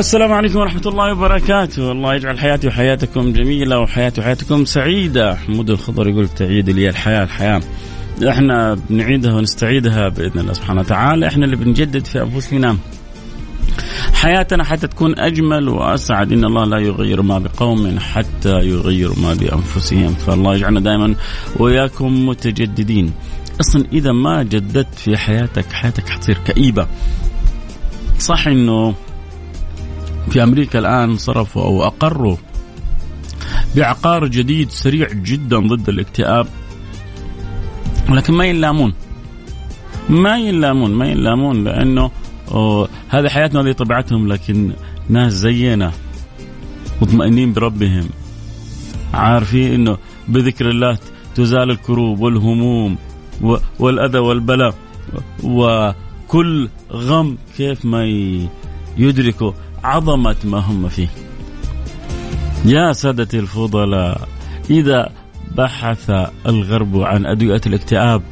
السلام عليكم ورحمة الله وبركاته، الله يجعل حياتي وحياتكم جميلة وحياتي وحياتكم سعيدة، حمود الخضر يقول تعيد لي الحياة الحياة. إحنا بنعيدها ونستعيدها بإذن الله سبحانه وتعالى، إحنا اللي بنجدد في أنفسنا حياتنا حتى تكون أجمل وأسعد. إن الله لا يغير ما بقوم حتى يغيروا ما بأنفسهم. فالله يجعلنا دائما وإياكم متجددين. أصلا إذا ما جددت في حياتك حياتك حتصير كئيبة. صح إنه في أمريكا الآن صرفوا أو اقروا بعقار جديد سريع جدا ضد الاكتئاب. ولكن ما ينلامون. ما ينلامون ما ينلامون لأنه هذه حياتنا هذه طبيعتهم لكن ناس زينا مطمئنين بربهم. عارفين إنه بذكر الله تزال الكروب والهموم والأذى والبلاء. وكل غم كيف ما يدركه. عظمة ما هم فيه. يا سادتي الفضلاء إذا بحث الغرب عن أدوية الاكتئاب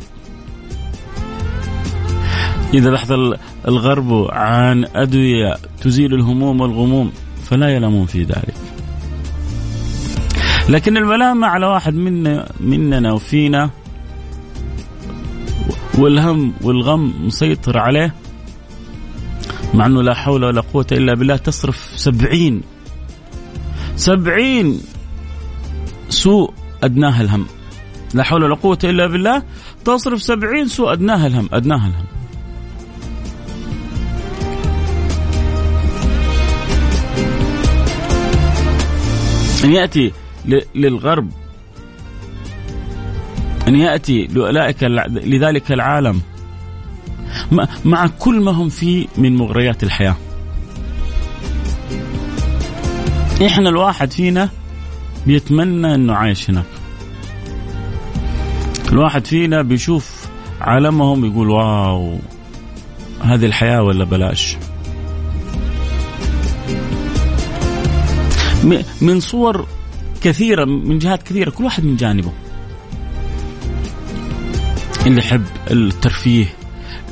إذا بحث الغرب عن أدوية تزيل الهموم والغموم فلا يلامون في ذلك. لكن الملامة على واحد منا مننا وفينا والهم والغم مسيطر عليه مع أنه لا حول ولا قوة إلا بالله تصرف سبعين. سبعين سوء أدناها الهم. لا حول ولا قوة إلا بالله تصرف سبعين سوء أدناها الهم أدناها الهم. أن يأتي للغرب أن يأتي لأولئك لذلك العالم. مع كل ما هم فيه من مغريات الحياة. إحنا الواحد فينا بيتمنى إنه عايش هناك. الواحد فينا بيشوف عالمهم يقول واو هذه الحياة ولا بلاش. من صور كثيرة من جهات كثيرة كل واحد من جانبه. اللي يحب الترفيه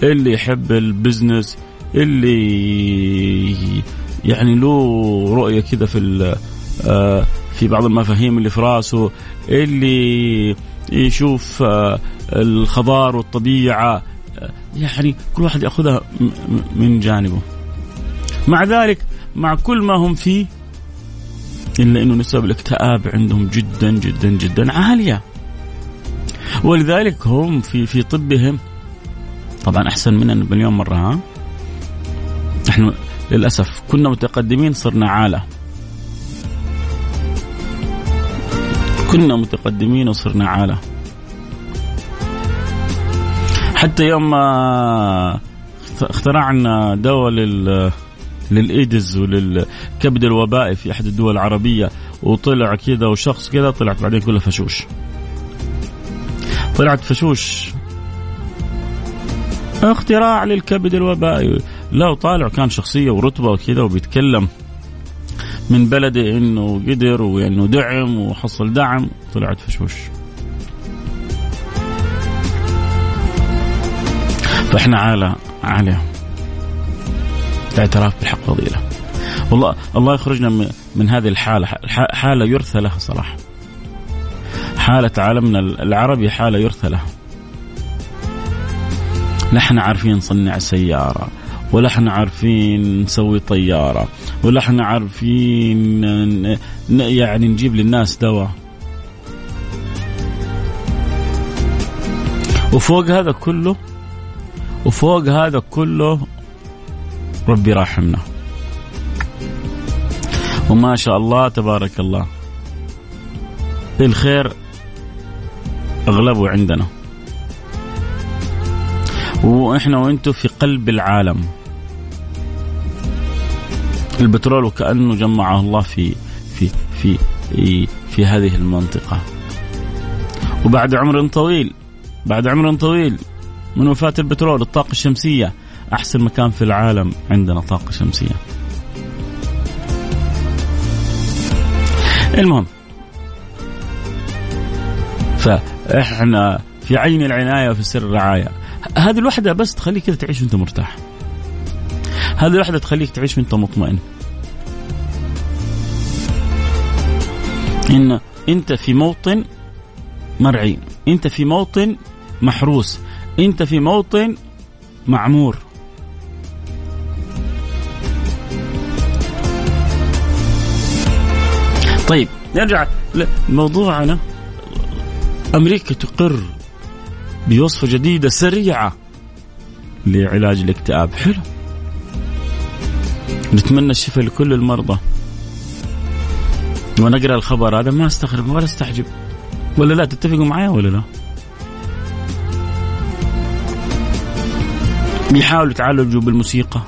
اللي يحب البزنس اللي يعني له رؤية كذا في آه، في بعض المفاهيم اللي في راسه اللي يشوف آه، الخضار والطبيعة آه، يعني كل واحد يأخذها من جانبه. مع ذلك مع كل ما هم فيه إلا إنه نسب الاكتئاب عندهم جدا جدا جدا عالية. ولذلك هم في في طبهم طبعا أحسن مننا مليون مرة ها؟ نحن للأسف كنا متقدمين صرنا عالة. كنا متقدمين وصرنا عالة. حتى يوم اخترعنا دواء لل للإيدز وللكبد الوبائي في أحد الدول العربية وطلع كذا وشخص كذا طلعت بعدين كلها فشوش. طلعت فشوش. اختراع للكبد الوبائي. لا طالع كان شخصية ورتبة وكذا وبيتكلم من بلده إنه قدر وانه دعم وحصل دعم طلعت فشوش. فإحنا عالة عالية الاعتراف بالحق فضيلة. والله الله يخرجنا من هذه الحالة. حالة يرثى لها صراحة حالة عالمنا العربي حالة يرثى لها. لا إحنا عارفين نصنع سيارة ولا إحنا عارفين نسوي طيارة ولا إحنا عارفين يعني نجيب للناس دواء. وفوق هذا كله وفوق هذا كله ربي راحمنا وما شاء الله تبارك الله. الخير أغلبه عندنا. وإحنا وأنتم في قلب العالم. البترول وكأنه جمعه الله في في في في, هذه المنطقة. وبعد عمر طويل بعد عمر طويل من وفاة البترول الطاقة الشمسية أحسن مكان في العالم عندنا طاقة شمسية. المهم فإحنا في عين العناية وفي سر الرعاية. هذه الوحدة بس تخليك كذا تعيش وانت مرتاح. هذه الوحدة تخليك تعيش وانت مطمئن. إن أنت في موطن مرعي أنت في موطن محروس. أنت في موطن معمور. طيب نرجع لموضوعنا. أمريكا تقر بوصفة جديدة سريعة لعلاج الاكتئاب. حلو. نتمنى الشفاء لكل المرضى. وأنا اقرا الخبر هذا. ما أستغرب ولا أستعجب. ولا لا تتفقوا معي ولا لا؟ بيحاولوا يتعالجوا بالموسيقى.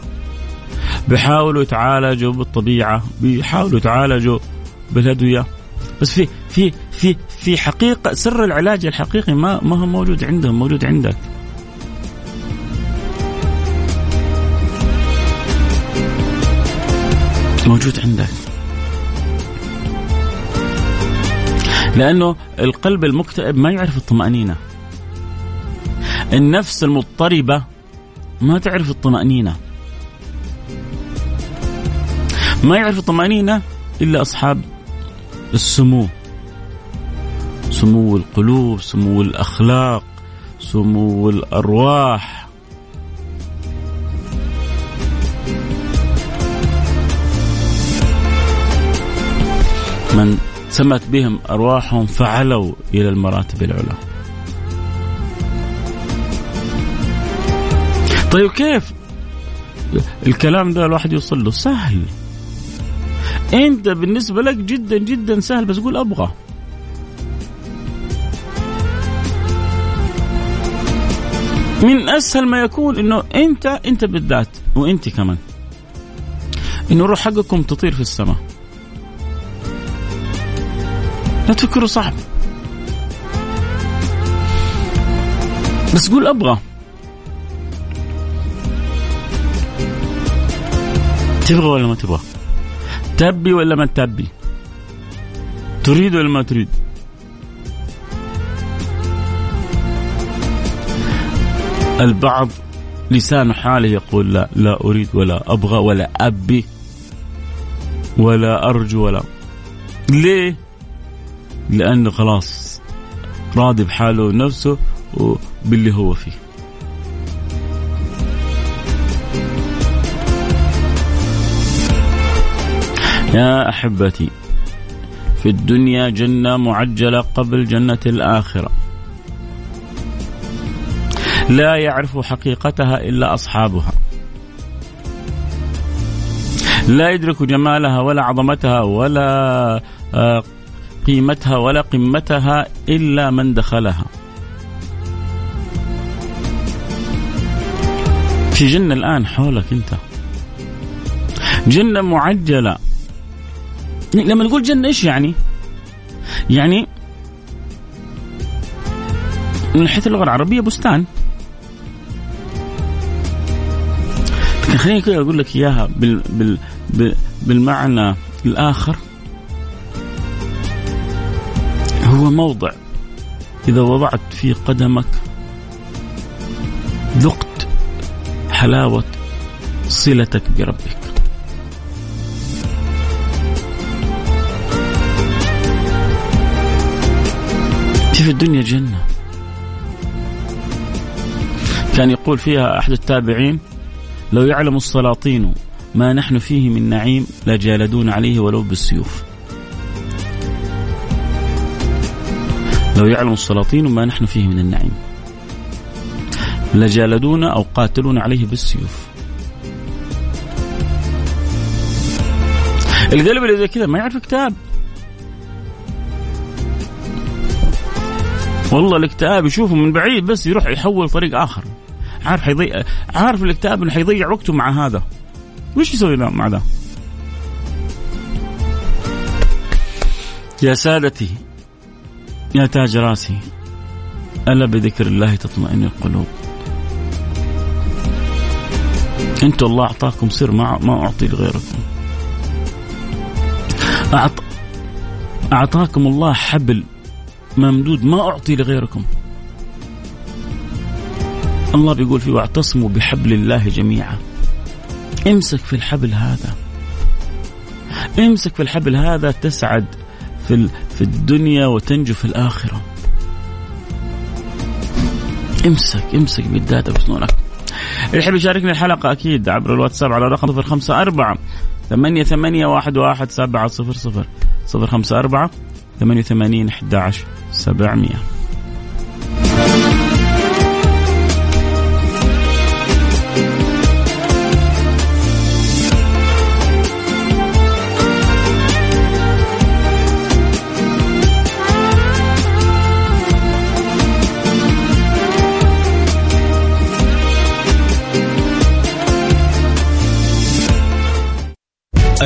بيحاولوا يتعالجوا بالطبيعة. بيحاولوا يتعالجوا بالأدوية. بس في في في في حقيقة سر العلاج الحقيقي ما ما هو موجود عندهم موجود عندك. موجود عندك. لأنه القلب المكتئب ما يعرف الطمأنينة. النفس المضطربة ما تعرف الطمأنينة. ما يعرف الطمأنينة إلا أصحاب السمو. سمو القلوب سمو الأخلاق سمو الأرواح. من سمت بهم أرواحهم فعلوا إلى المراتب العلى. طيب كيف؟ الكلام ده الواحد يوصل له سهل. أنت بالنسبة لك جدا جدا سهل بس قول أبغى. من أسهل ما يكون إنه أنت أنت بالذات وأنت كمان. إنه روح حقكم تطير في السماء. لا تفكروا صعب. بس قول أبغى. تبغى ولا ما تبغى؟ تبي ولا ما تبي؟ تريد ولا ما تريد؟ البعض لسان حاله يقول لا لا أريد ولا أبغى ولا أبي ولا أرجو ولا. ليه؟ لأنه خلاص راضي بحاله نفسه وباللي هو فيه. يا أحبتي في الدنيا جنة معجلة قبل جنة الآخرة. لا يعرف حقيقتها إلا أصحابها. لا يدرك جمالها ولا عظمتها ولا آه، قيمتها ولا قمتها إلا من دخلها. في جنة الآن حولك أنت. جنة معجلة. لما نقول جنة إيش يعني؟ يعني من حيث اللغة العربية بستان. لكن خليني كده أقول لك إياها بال بال بالمعنى الآخر. هو موضع. إذا وضعت فيه قدمك ذقت حلاوة صلتك بربك. في الدنيا جنة. كان يقول فيها أحد التابعين لو يعلم السلاطين ما نحن فيه من نعيم لجالدون عليه ولو بالسيوف. لو يعلم السلاطين ما نحن فيه من النعيم. لجالدونا أو قاتلونا عليه بالسيوف. القلب اللي زي كذا ما يعرف كتاب. والله الاكتئاب يشوفه من بعيد بس يروح يحول طريق آخر. عارف حيضيع عارف الاكتئاب انه حيضيع وقته مع هذا؟ وش يسوي مع ذا؟ يا سادتي يا تاج راسي ألا بذكر الله تطمئن القلوب؟ أنتوا الله أعطاكم سر ما ما أعطي لغيركم. أعط... أعطاكم الله حبل ممدود ما أعطي لغيركم. الله بيقول فيه واعتصموا بحبل الله جميعا. امسك في الحبل هذا. امسك في الحبل هذا تسعد في في الدنيا وتنجو في الآخرة. امسك امسك بالذات بسنونك اللي يحب يشاركني الحلقة أكيد عبر الواتساب على رقم صفر خمسة أربعة ثمانية ثمانية واحد واحد سبعة صفر صفر. صفر خمسة أربعة 88 11 700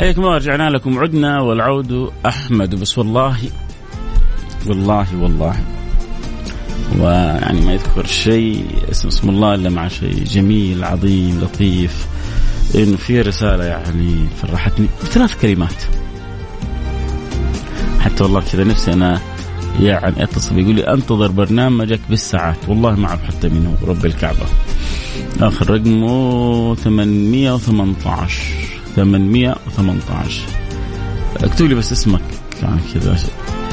حياكم الله رجعنا لكم. عدنا والعود أحمد. بس والله والله والله. ويعني ما يذكر شيء اسم, اسم الله إلا مع شيء جميل عظيم لطيف. انه في رسالة يعني فرحتني بثلاث كلمات. حتى والله كذا نفسي أنا يعني أتصل يقول لي أنتظر برنامجك بالساعات. والله ما اعرف حتى منه رب الكعبة. آخر رقمه 818 818 اكتب لي بس اسمك. يعني كذا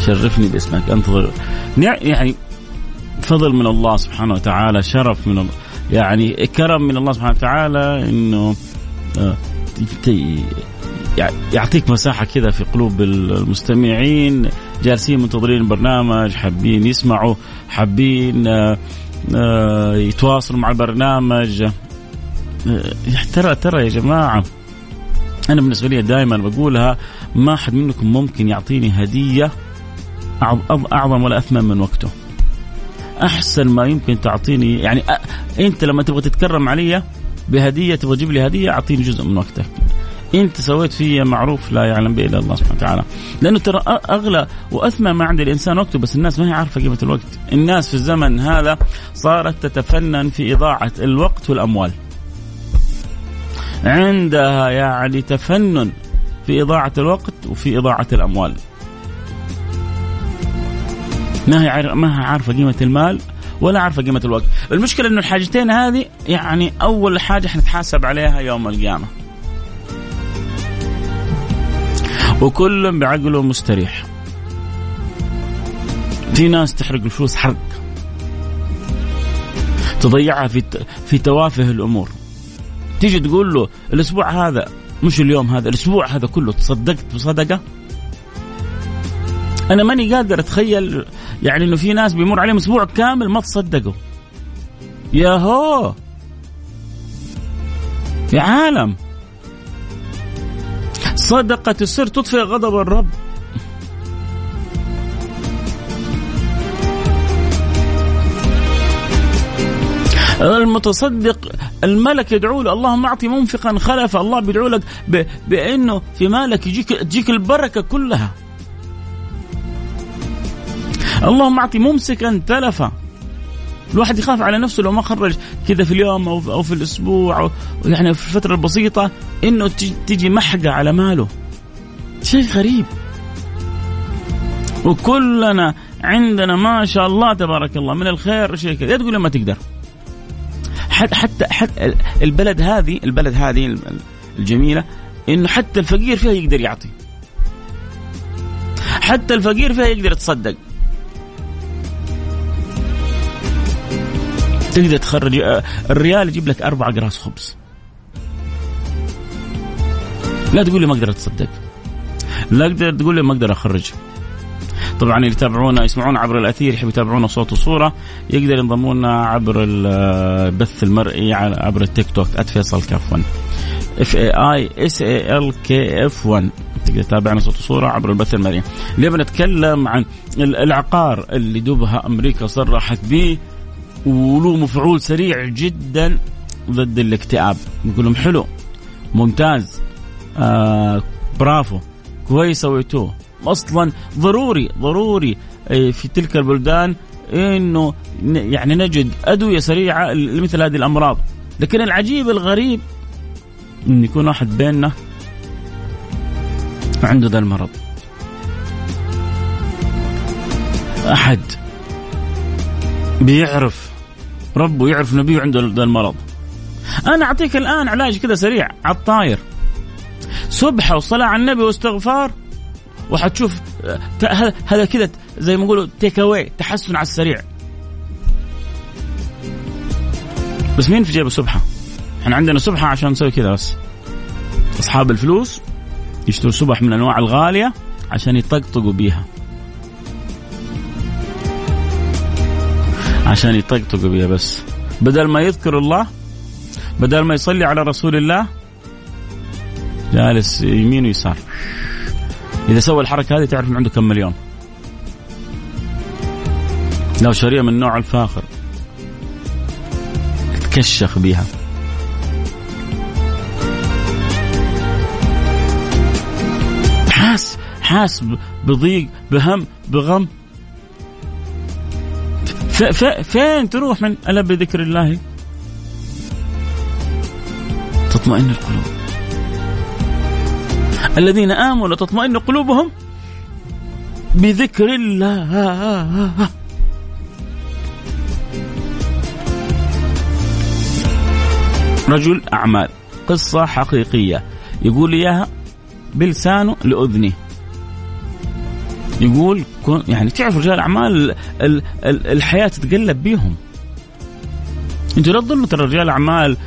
شرفني باسمك. انتظر. يعني فضل من الله سبحانه وتعالى شرف من الله. يعني كرم من الله سبحانه وتعالى إنه آه، يعطيك مساحة كذا في قلوب المستمعين. جالسين منتظرين البرنامج حابين يسمعوا حابين آه، آه، يتواصلوا مع البرنامج. ترى ترى يا جماعة أنا بالنسبة لي دائما بقولها ما حد منكم ممكن يعطيني هدية أعظم ولا أثمن من وقته. أحسن ما يمكن تعطيني يعني أنت لما تبغى تتكرم علي بهدية تبغى تجيب لي هدية أعطيني جزء من وقتك. أنت سويت في معروف لا يعلم به الا الله سبحانه وتعالى. لأنه ترى أغلى وأثمن ما عند الإنسان وقته بس الناس ما هي عارفة قيمة الوقت. الناس في الزمن هذا صارت تتفنن في إضاعة الوقت والأموال. عندها يعني تفنن في إضاعة الوقت وفي إضاعة الأموال. ما هي ما هي عارفة قيمة المال ولا عارفة قيمة الوقت. المشكلة أنه الحاجتين هذه يعني أول حاجة حنتحاسب عليها يوم القيامة. وكل بعقله مستريح. في ناس تحرق الفلوس حرق. تضيعها في في توافه الأمور. تيجي تقول له الأسبوع هذا مش اليوم هذا الأسبوع هذا كله تصدقت بصدقة؟ أنا ماني قادر أتخيل يعني إنه في ناس بيمر عليهم أسبوع كامل ما تصدقوا. يا هو يا عالم! صدقة السر تطفئ غضب الرب. المتصدق الملك يدعو له اللهم اعطي منفقا خلفا الله بيدعو لك بإنه في مالك يجيك تجيك البركة كلها. اللهم اعطي ممسكا تلفا الواحد يخاف على نفسه لو ما خرج كذا في اليوم أو أو في الأسبوع أو يعني في الفترة البسيطة إنه تجي محقة على ماله. شيء غريب. وكلنا عندنا ما شاء الله تبارك الله من الخير شيء كذا. تقول ما تقدر. حتى حتى حتى البلد هذه البلد هذه الجميلة إنه حتى الفقير فيها يقدر يعطي. حتى الفقير فيها يقدر يتصدق. تقدر تخرج الريال يجيب لك أربعة أقراص خبز. لا تقول لي ما أقدر أتصدق. لا تقدر تقول لي ما أقدر أخرج. طبعا اللي يتابعونا يسمعونا عبر الأثير يحب يتابعونا صوت وصورة يقدر ينضمونا عبر البث المرئي عبر التيك توك @فيصل كاف 1 F A I S A L K F 1 تقدر تتابعنا صوت وصورة عبر البث المرئي. اليوم نتكلم عن العقار اللي دوبها أمريكا صرحت به وله مفعول سريع جدا ضد الاكتئاب. نقول لهم حلو ممتاز آه برافو كويس سويتوه أصلا ضروري ضروري آه، في تلك البلدان إنه يعني نجد أدوية سريعة لمثل هذه الأمراض. لكن العجيب الغريب إن يكون واحد بيننا عنده ذا المرض. أحد بيعرف ربه يعرف نبيه عنده ذا المرض. أنا أعطيك الآن علاج كذا سريع على الطاير سبحه وصلاة على النبي واستغفار وحتشوف هذا كذا زي ما يقولوا تيك اواي تحسن على السريع. بس مين في جيبه سبحه؟ إحنا عندنا سبحه عشان نسوي كذا بس. أصحاب الفلوس يشتروا سبح من الانواع الغالية عشان يطقطقوا بيها. عشان يطقطقوا بيها بس. بدل ما يذكر الله بدل ما يصلي على رسول الله جالس يمين ويسار. إذا سوى الحركة هذه تعرف عنده كم مليون. لو شاريه من النوع الفاخر. تكشخ بيها. حاس حاس بضيق بهم بغم. فين تروح من ألا بذكر الله؟ تطمئن القلوب. الذين آمنوا تطمئن قلوبهم بذكر الله. رجل أعمال قصة حقيقية. يقول إياها بلسانه لأذنه. يقول يعني تعرف رجال الاعمال الحياة تتقلب بيهم. أنتوا لا تظنوا ترى رجال الاعمال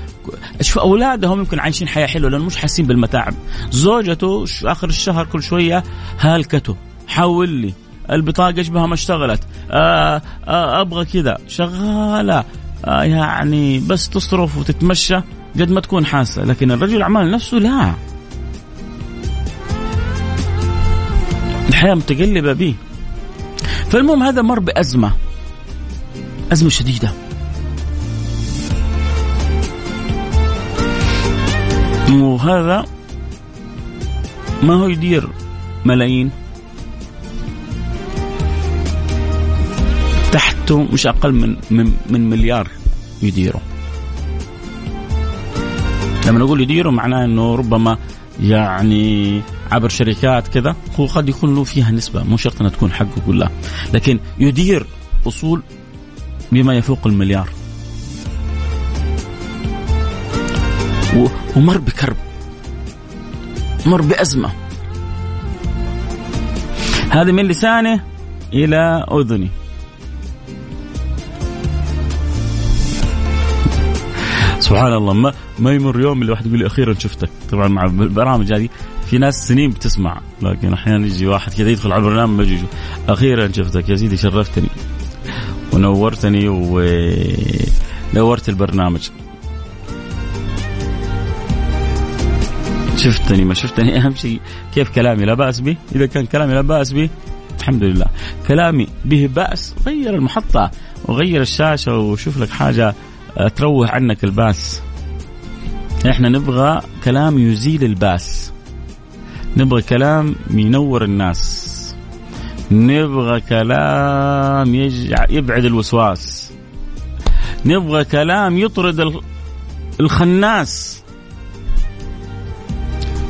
شوف أولادهم يمكن عايشين حياة حلوة لأنه مش حاسين بالمتاعب. زوجته آخر الشهر كل شوية هالكته حول لي البطاقة إيش بها ما اشتغلت؟ آه آه أبغى كذا. شغالة. آه يعني بس تصرف وتتمشى قد ما تكون حاسة لكن الرجل الاعمال نفسه لا. الحياة متقلبة به فالمهم هذا مر بأزمة أزمة شديدة. وهذا ما هو يدير ملايين. تحته مش أقل من من, من مليار يديره لما نقول يديره معناه إنه ربما يعني عبر شركات كذا هو قد يكون له فيها نسبة مو شرط أنها تكون حقه كلها. لكن يدير أصول بما يفوق المليار. ومر بكرب. مر بأزمة. هذه من لسانه إلى أذني سبحان الله ما ما يمر يوم إلا واحد يقول لي أخيرا شفتك. طبعا مع البرامج هذه في ناس سنين بتسمع لكن أحيانا يجي واحد كذا يدخل على البرنامج يجي. أخيرا شفتك يا سيدي شرفتني ونورتني ونورت البرنامج. شفتني ما شفتني. أهم شيء كيف كلامي؟ لا بأس به. إذا كان كلامي لا بأس به الحمد لله. كلامي به بأس غير المحطة وغير الشاشة وشوف لك حاجة تروح عنك الباس. إحنا نبغى كلام يزيل الباس. نبغى كلام ينور الناس. نبغى كلام يبعد الوسواس. نبغى كلام يطرد الخناس.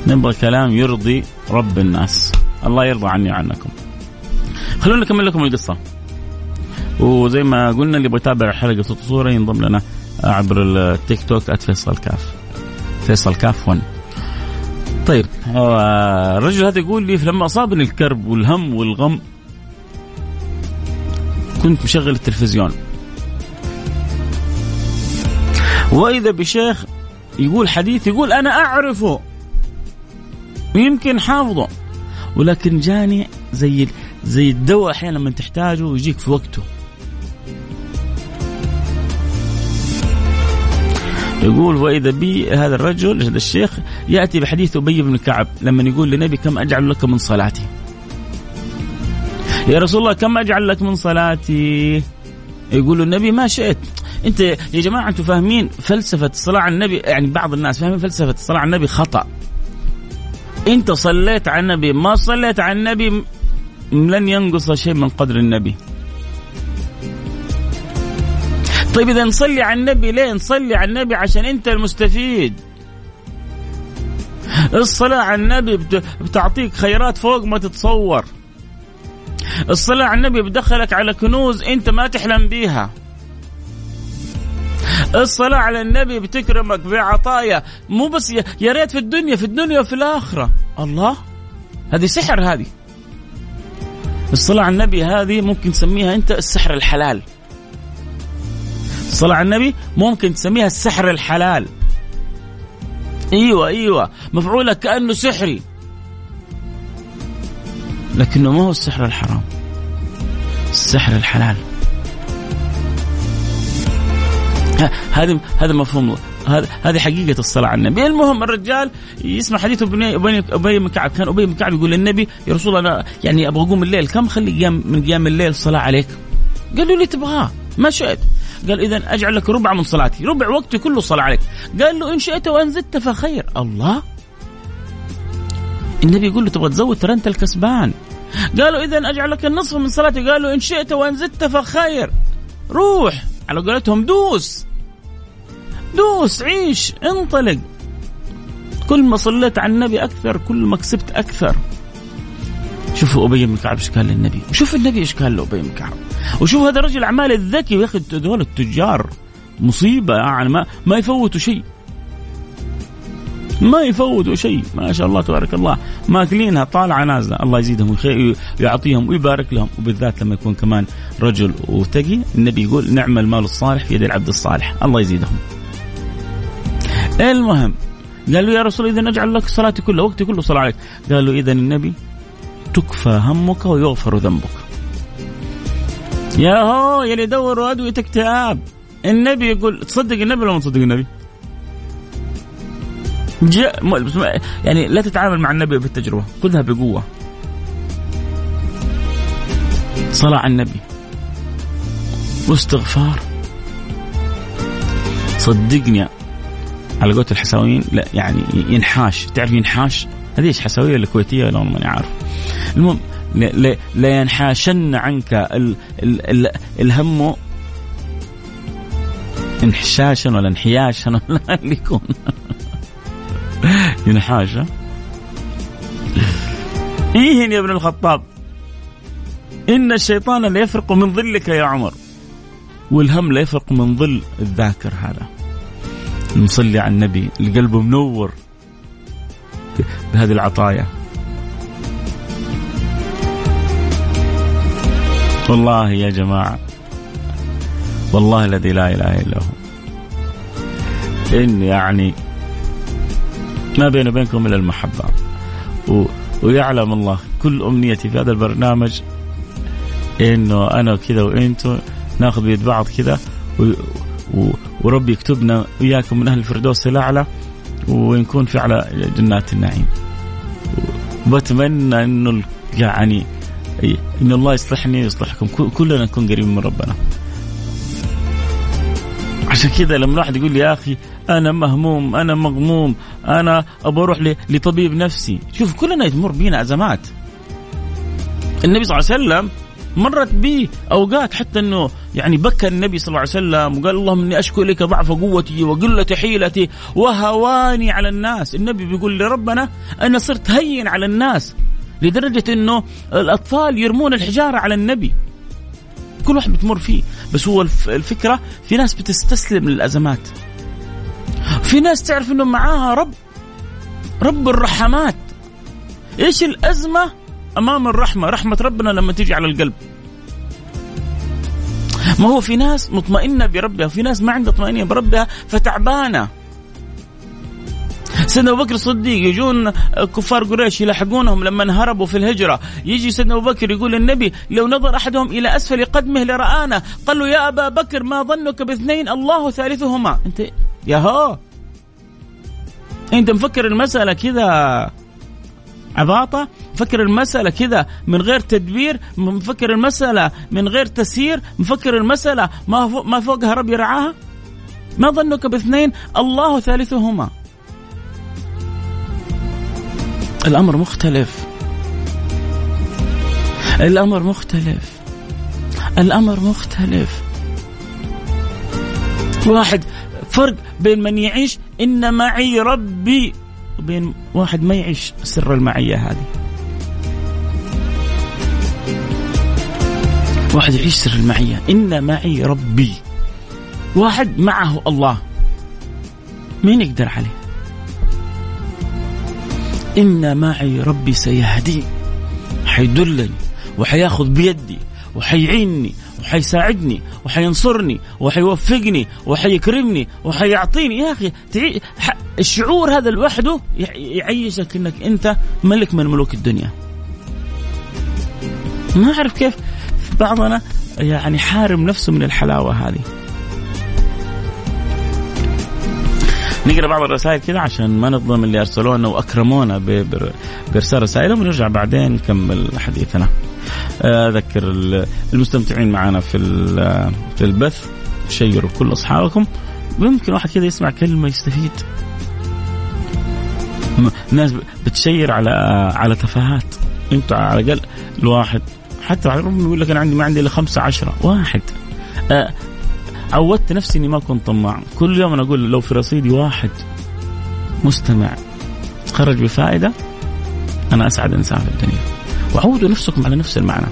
نبغى كلام يرضي رب الناس. الله يرضى عني وعنكم. خلونا نكمل لكم القصة. وزي ما قلنا اللي يبغى يتابع حلقة صوت صورة ينضم لنا عبر التيك توك @فيصل كاف. فيصل كاف 1 طيب الرجل هذا يقول لي لما أصابني الكرب والهم والغم كنت مشغل التلفزيون. وإذا بشيخ يقول حديث يقول أنا أعرفه. ويمكن حافظه. ولكن جاني زي زي الدواء أحيانا لما تحتاجه ويجيك في وقته. يقول وإذا بي هذا الرجل هذا الشيخ يأتي بحديث أبي بن كعب لما يقول لنبي كم أجعل لك من صلاتي؟ يا رسول الله كم أجعل لك من صلاتي؟ يقول النبي ما شئت. أنت يا جماعة أنتم فاهمين فلسفة الصلاه على النبي يعني بعض الناس فاهمين فلسفة الصلاه على النبي خطأ. انت صليت على النبي ما صليت على النبي لن ينقص شيء من قدر النبي. طيب إذا نصلي على النبي ليه؟ نصلي على النبي عشان أنت المستفيد. الصلاة على النبي بتعطيك خيرات فوق ما تتصور. الصلاة على النبي بتدخلك على كنوز أنت ما تحلم بيها. الصلاة على النبي بتكرمك بعطايا. مو بس يا ريت في الدنيا في الدنيا وفي الآخرة. الله. هذه سحر هذه. الصلاة على النبي هذه ممكن تسميها أنت السحر الحلال. الصلاة على النبي ممكن تسميها السحر الحلال. إيوه إيوه. مفعولة كأنه سحري. لكنه ما هو السحر الحرام. السحر الحلال. هذا هذا مفهوم هذه حقيقة الصلاة على النبي، المهم الرجال يسمع حديث أبي ابي بن كعب، كان أبي بن كعب يقول للنبي يا رسول الله أنا يعني أبغى أقوم الليل، كم خلي قيام من قيام الليل صلاة عليك؟ قال له اللي تبغاه، ما شئت. قال اذا أجعل لك ربع من صلاتي، ربع وقتي كله صلاة عليك. قال له إن شئت وان زدت فخير، الله النبي يقول له تبغى تزود ترى أنت الكسبان. قالوا اذا أجعل لك النصف من صلاتي، قالوا إن شئت وان زدت فخير. روح على قولتهم دوس دوس عيش انطلق. كل ما صليت على النبي أكثر كل ما كسبت أكثر. شوفوا أبي بن كعب إيش قال للنبي. وشوف النبي إيش قال له أبي بن كعب. وشوف هذا الرجل الاعمال الذكي. يا أخي هذول التجار مصيبة يعني ما ما يفوتوا شيء. ما يفوتوا شيء. ما شاء الله تبارك الله. ماكلينها طالعة نازلة. الله يزيدهم ويعطيهم ويبارك لهم. وبالذات لما يكون كمان رجل وتقي النبي يقول نعم المال الصالح في يد العبد الصالح. الله يزيدهم. المهم قال له يا رسول إذا نجعل لك صلاتي كلها وقتي كله صلاة عليك. قال له اذا النبي تكفى همك ويغفر ذنبك. يا هو يلي يدور ادويه اكتئاب النبي يقول تصدق النبي ولا ما تصدق النبي؟ جاء يعني لا تتعامل مع النبي بالتجربة خذها بقوة. صلاة على النبي. واستغفار. صدقني على قولة الحساويين لا يعني ينحاش. تعرف ينحاش؟ هذه إيش حساوية ولا كويتية؟ ولا ماني عارف المهم لا ينحاشن عنك ال ال ال الهم انحشاشا ولا انحياشا ولا اللي يكون. ينحاش إيهن يا ابن الخطاب؟ إن الشيطان لا يفرق من ظلك يا عمر والهم لا يفرق من ظل الذاكر هذا. نصلي على النبي اللي قلبه منور بهذه العطايا. والله يا جماعة والله الذي لا إله إلا هو. إن يعني ما بيني وبينكم إلا المحبة. و... ويعلم الله كل أمنيتي في هذا البرنامج إنه أنا كذا وإنتو ناخذ بيد بعض كذا و... و... وربي يكتبنا وياكم من أهل الفردوس الأعلى ونكون في على جنات النعيم. وبتمنى إنه يعني ان الله يصلحني ويصلحكم. كلنا نكون قريبين من ربنا. عشان كذا لما الواحد يقول لي يا أخي أنا مهموم أنا مغموم أنا أبغى أروح لطبيب نفسي. شوف كلنا يمر بينا ازمات النبي صلى الله عليه وسلم مرت به أوقات حتى إنه يعني بكى النبي صلى الله عليه وسلم وقال اللهم إني أشكو إليك ضعف قوتي وقلة حيلتي وهواني على الناس، النبي بيقول لربنا أنا صرت هين على الناس لدرجة إنه الأطفال يرمون الحجارة على النبي. كل واحد بتمر فيه، بس هو الفكرة في ناس بتستسلم للأزمات. في ناس تعرف إنه معاها رب رب الرحمات. إيش الأزمة أمام الرحمة رحمة ربنا لما تيجي على القلب. ما هو في ناس مطمئنة بربها وفي ناس ما عندها طمأنينه بربها فتعبانة. سيدنا أبو بكر الصديق يجون كفار قريش يلاحقونهم لما هربوا في الهجرة. يجي سيدنا أبو بكر يقول للنبي لو نظر أحدهم إلى أسفل قدمه لرآنا قال له يا أبا بكر ما ظنك باثنين الله ثالثهما. أنت يا هو. أنت مفكر المسألة كذا. عباطة مفكر المسألة كذا من غير تدبير مفكر المسألة من غير تسيير مفكر المسألة ما فوق ما فوقها رب يرعاها؟ ما ظنك باثنين؟ الله ثالثهما. الأمر مختلف. الأمر مختلف. الأمر مختلف. واحد فرق بين من يعيش إن معي ربي. وبين واحد ما يعيش سر المعية هذه. واحد يعيش سر المعية. إن معي ربي. واحد معه الله. مين يقدر عليه؟ إن معي ربي سيهدي. حيدلني وحياخذ بيدي وحيعيني وحيساعدني وحينصرني وحيوفقني وحيكرمني وحيعطيني يا أخي الشعور هذا لوحده يعيشك إنك أنت ملك من ملوك الدنيا. ما أعرف كيف بعضنا يعني حارم نفسه من الحلاوة هذه. نقرأ بعض الرسائل كذا عشان ما نظلم اللي أرسلونا وأكرمونا بارسال رسائلهم ونرجع بعدين نكمل حديثنا. أذكر المستمتعين معنا في في البث. شيروا كل أصحابكم. ممكن واحد كذا يسمع كلمة يستفيد. ناس بتشير على على تفاهات. انت على الأقل الواحد حتى ربما يقول لك أنا عندي ما عندي إلا خمسة عشرة. واحد. عودت نفسي إني ما اكون طماع. كل يوم أنا أقول لو في رصيدي واحد مستمع خرج بفائدة أنا أسعد إنسان في الدنيا. وعودوا نفسكم على نفس المعنى.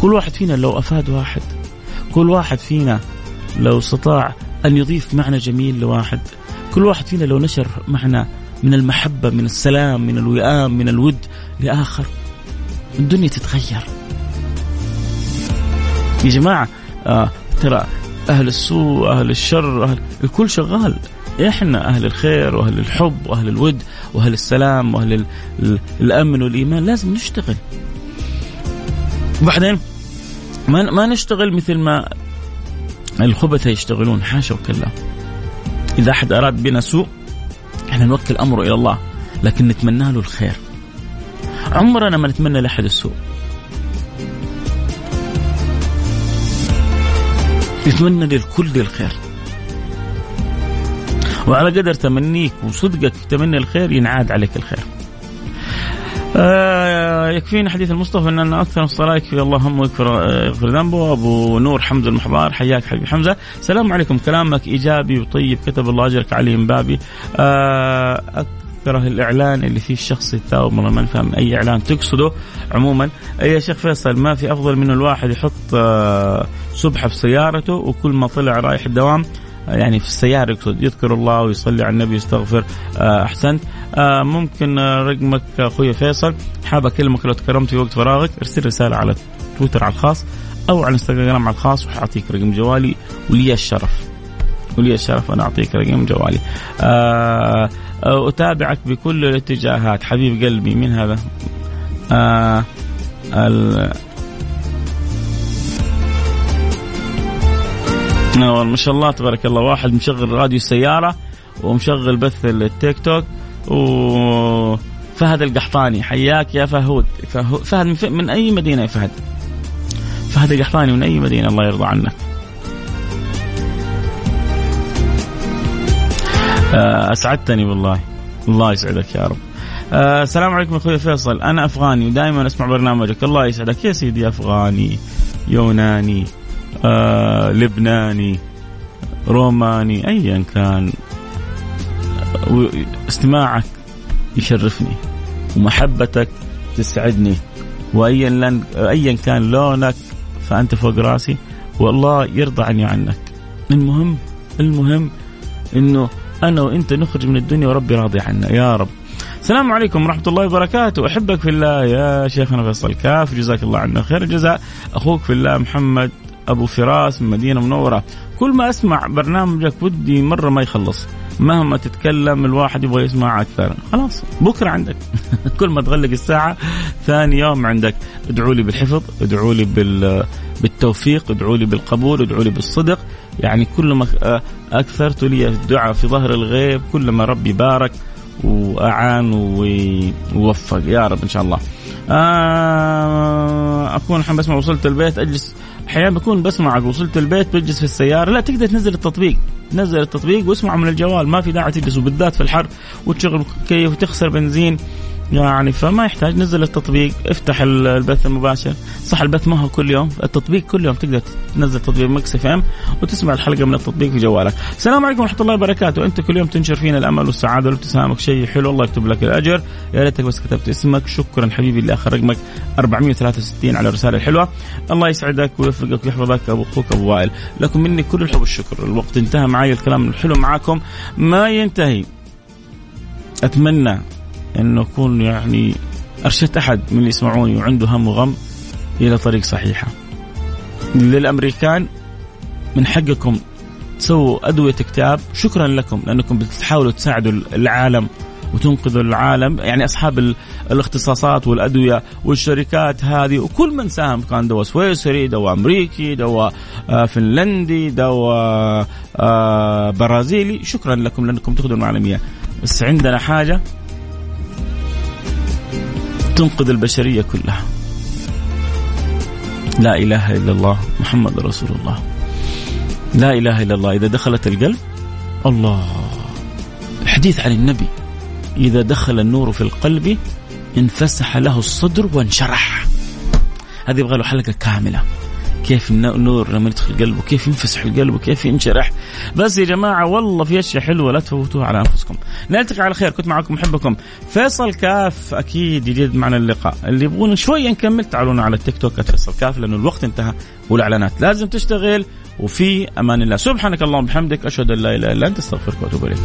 كل واحد فينا لو أفاد واحد كل واحد فينا لو استطاع أن يضيف معنى جميل لواحد كل واحد فينا لو نشر معنى من المحبة من السلام من الوئام من الود لآخر الدنيا تتغير. يا جماعة آه ترى أهل السوء أهل الشر أهل الكل شغال. إحنا أهل الخير وأهل الحب وأهل الود وأهل السلام وأهل الأمن والإيمان لازم نشتغل. وبعدين ما ما نشتغل مثل ما الخبثة يشتغلون حاشا وكلا إذا أحد أراد بنا سوء إحنا نوكل أمره إلى الله لكن نتمنى له الخير. عمرنا ما نتمنى لأحد السوء. نتمنى للكل الخير. وعلى قدر تمنيك وصدقك في تمني الخير ينعاد عليك الخير. آه يكفينا حديث المصطفى إن أكثر الصلاة يكفي الله هم ويغفر يغفر ذنبه. أبو نور حمد المحضار حياك حبيبي حمزة. السلام عليكم. كلامك إيجابي وطيب. كتب الله أجرك علي بابي. آه أكره الإعلان اللي فيه الشخص يتثاوب والله ما نفهم أي إعلان تقصده عموما. يا شيخ فيصل ما في أفضل من الواحد يحط آه سبحة في سيارته وكل ما طلع رايح الدوام يعني في السيارة يقصد يذكر الله ويصلي على النبي يستغفر آه، أحسنت. آه، ممكن رقمك أخوي فيصل. حاب أكلمك لو تكرمت في وقت فراغك ارسل رسالة على تويتر على الخاص أو على إنستغرام على الخاص وحأعطيك رقم جوالي ولي الشرف. ولي الشرف أنا أعطيك رقم جوالي. آه، أتابعك بكل الاتجاهات. حبيب قلبي من هذا؟ آه ما شاء الله تبارك الله واحد مشغل راديو السيارة ومشغل بث التيك توك و فهد القحطاني حياك يا فهود. فهد من, من أي مدينة يا فهد؟ فهد القحطاني من أي مدينة؟ الله يرضى عنك. آه، أسعدتني والله. الله يسعدك يا رب. آه، السلام عليكم أخوي فيصل. أنا أفغاني ودائما أسمع برنامجك. الله يسعدك. يا سيدي أفغاني يوناني آه لبناني روماني ايا كان. استماعك يشرفني ومحبتك تسعدني. وايا ايا كان لونك فأنت فوق راسي والله يرضى عني عنك. المهم المهم إنه أنا وإنت نخرج من الدنيا وربي راضي عنا يا رب. السلام عليكم ورحمة الله وبركاته. أحبك في الله يا شيخنا فيصل. كاف جزاك الله عنا خير الجزاء. أخوك في الله محمد أبو فراس من مدينة منورة. كل ما أسمع برنامجك ودي مرة ما يخلص. مهما تتكلم الواحد يبغى يسمع أكثر. خلاص بكرة عندك. كل ما تغلق الساعة ثاني يوم عندك. ادعوا لي بالحفظ ادعوا لي بالتوفيق ادعوا لي بالقبول ادعوا لي بالصدق. يعني كل ما أكثرت لي الدعاء في ظهر الغيب كل ما ربي بارك وأعان ووفق. يا رب إن شاء الله. آه أكون الحين بسمع وصلت البيت. أجلس أحيانا بكون بسمعك وصلت البيت بجلس في السيارة. لا تقدر تنزل التطبيق. نزل التطبيق واسمعه من الجوال. ما في داعي تجلس وبالذات في الحر وتشغل كيف وتخسر بنزين. يعني فما يحتاج نزل التطبيق افتح البث المباشر. صح البث ما هو كل يوم. التطبيق كل يوم تقدر تنزل تطبيق Mix FM وتسمع الحلقة من التطبيق في جوالك. السلام عليكم ورحمة الله وبركاته. أنت كل يوم تنشر فينا الأمل والسعادة والابتسامة. شيء حلو الله يكتب لك الأجر. يا ريتك بس كتبت اسمك. شكرا حبيبي اللي آخر رقمك 463 على الرساله الحلوه الله يسعدك ويوفقك ويحفظك. أبو أخوك أبو وائل. لكم مني كل الحب والشكر. الوقت انتهى معي الكلام الحلو معاكم ما ينتهي. أتمنى انه اكون يعني ارشدت أحد من اللي يسمعوني وعنده هم وغم إلى طريق صحيحة. للأمريكان من حقكم تسووا أدوية اكتئاب شكرا لكم لأنكم بتحاولوا تساعدوا العالم وتنقذوا العالم يعني أصحاب الاختصاصات والأدوية والشركات هذه وكل من ساهم كان دواء سويسري دواء أمريكي دواء آه، فنلندي دواء آه، برازيلي شكرا لكم لأنكم تخدموا العالمية بس عندنا حاجة تنقذ البشرية كلها. لا إله إلا الله محمد رسول الله. لا إله إلا الله. إذا دخلت القلب الله. الحديث عن النبي. إذا دخل النور في القلب انفسح له الصدر وانشرح. هذه يبغى له حلقة كاملة. كيف النور لما يدخل القلب وكيف ينفسح القلب وكيف ينشرح بس يا جماعة والله في أشياء حلوة لا تفوتوها على أنفسكم. نلتقي على خير. كنت معكم محبكم فيصل كاف. أكيد يجد معنا اللقاء. اللي يبغون شوية نكمل تعالونا على التيك توك فيصل كاف لأنه الوقت انتهى والإعلانات لازم تشتغل. وفي أمان الله. سبحانك اللهم وبحمدك أشهد أن لا إله إلا أنت أستغفرك وأتوب إليك.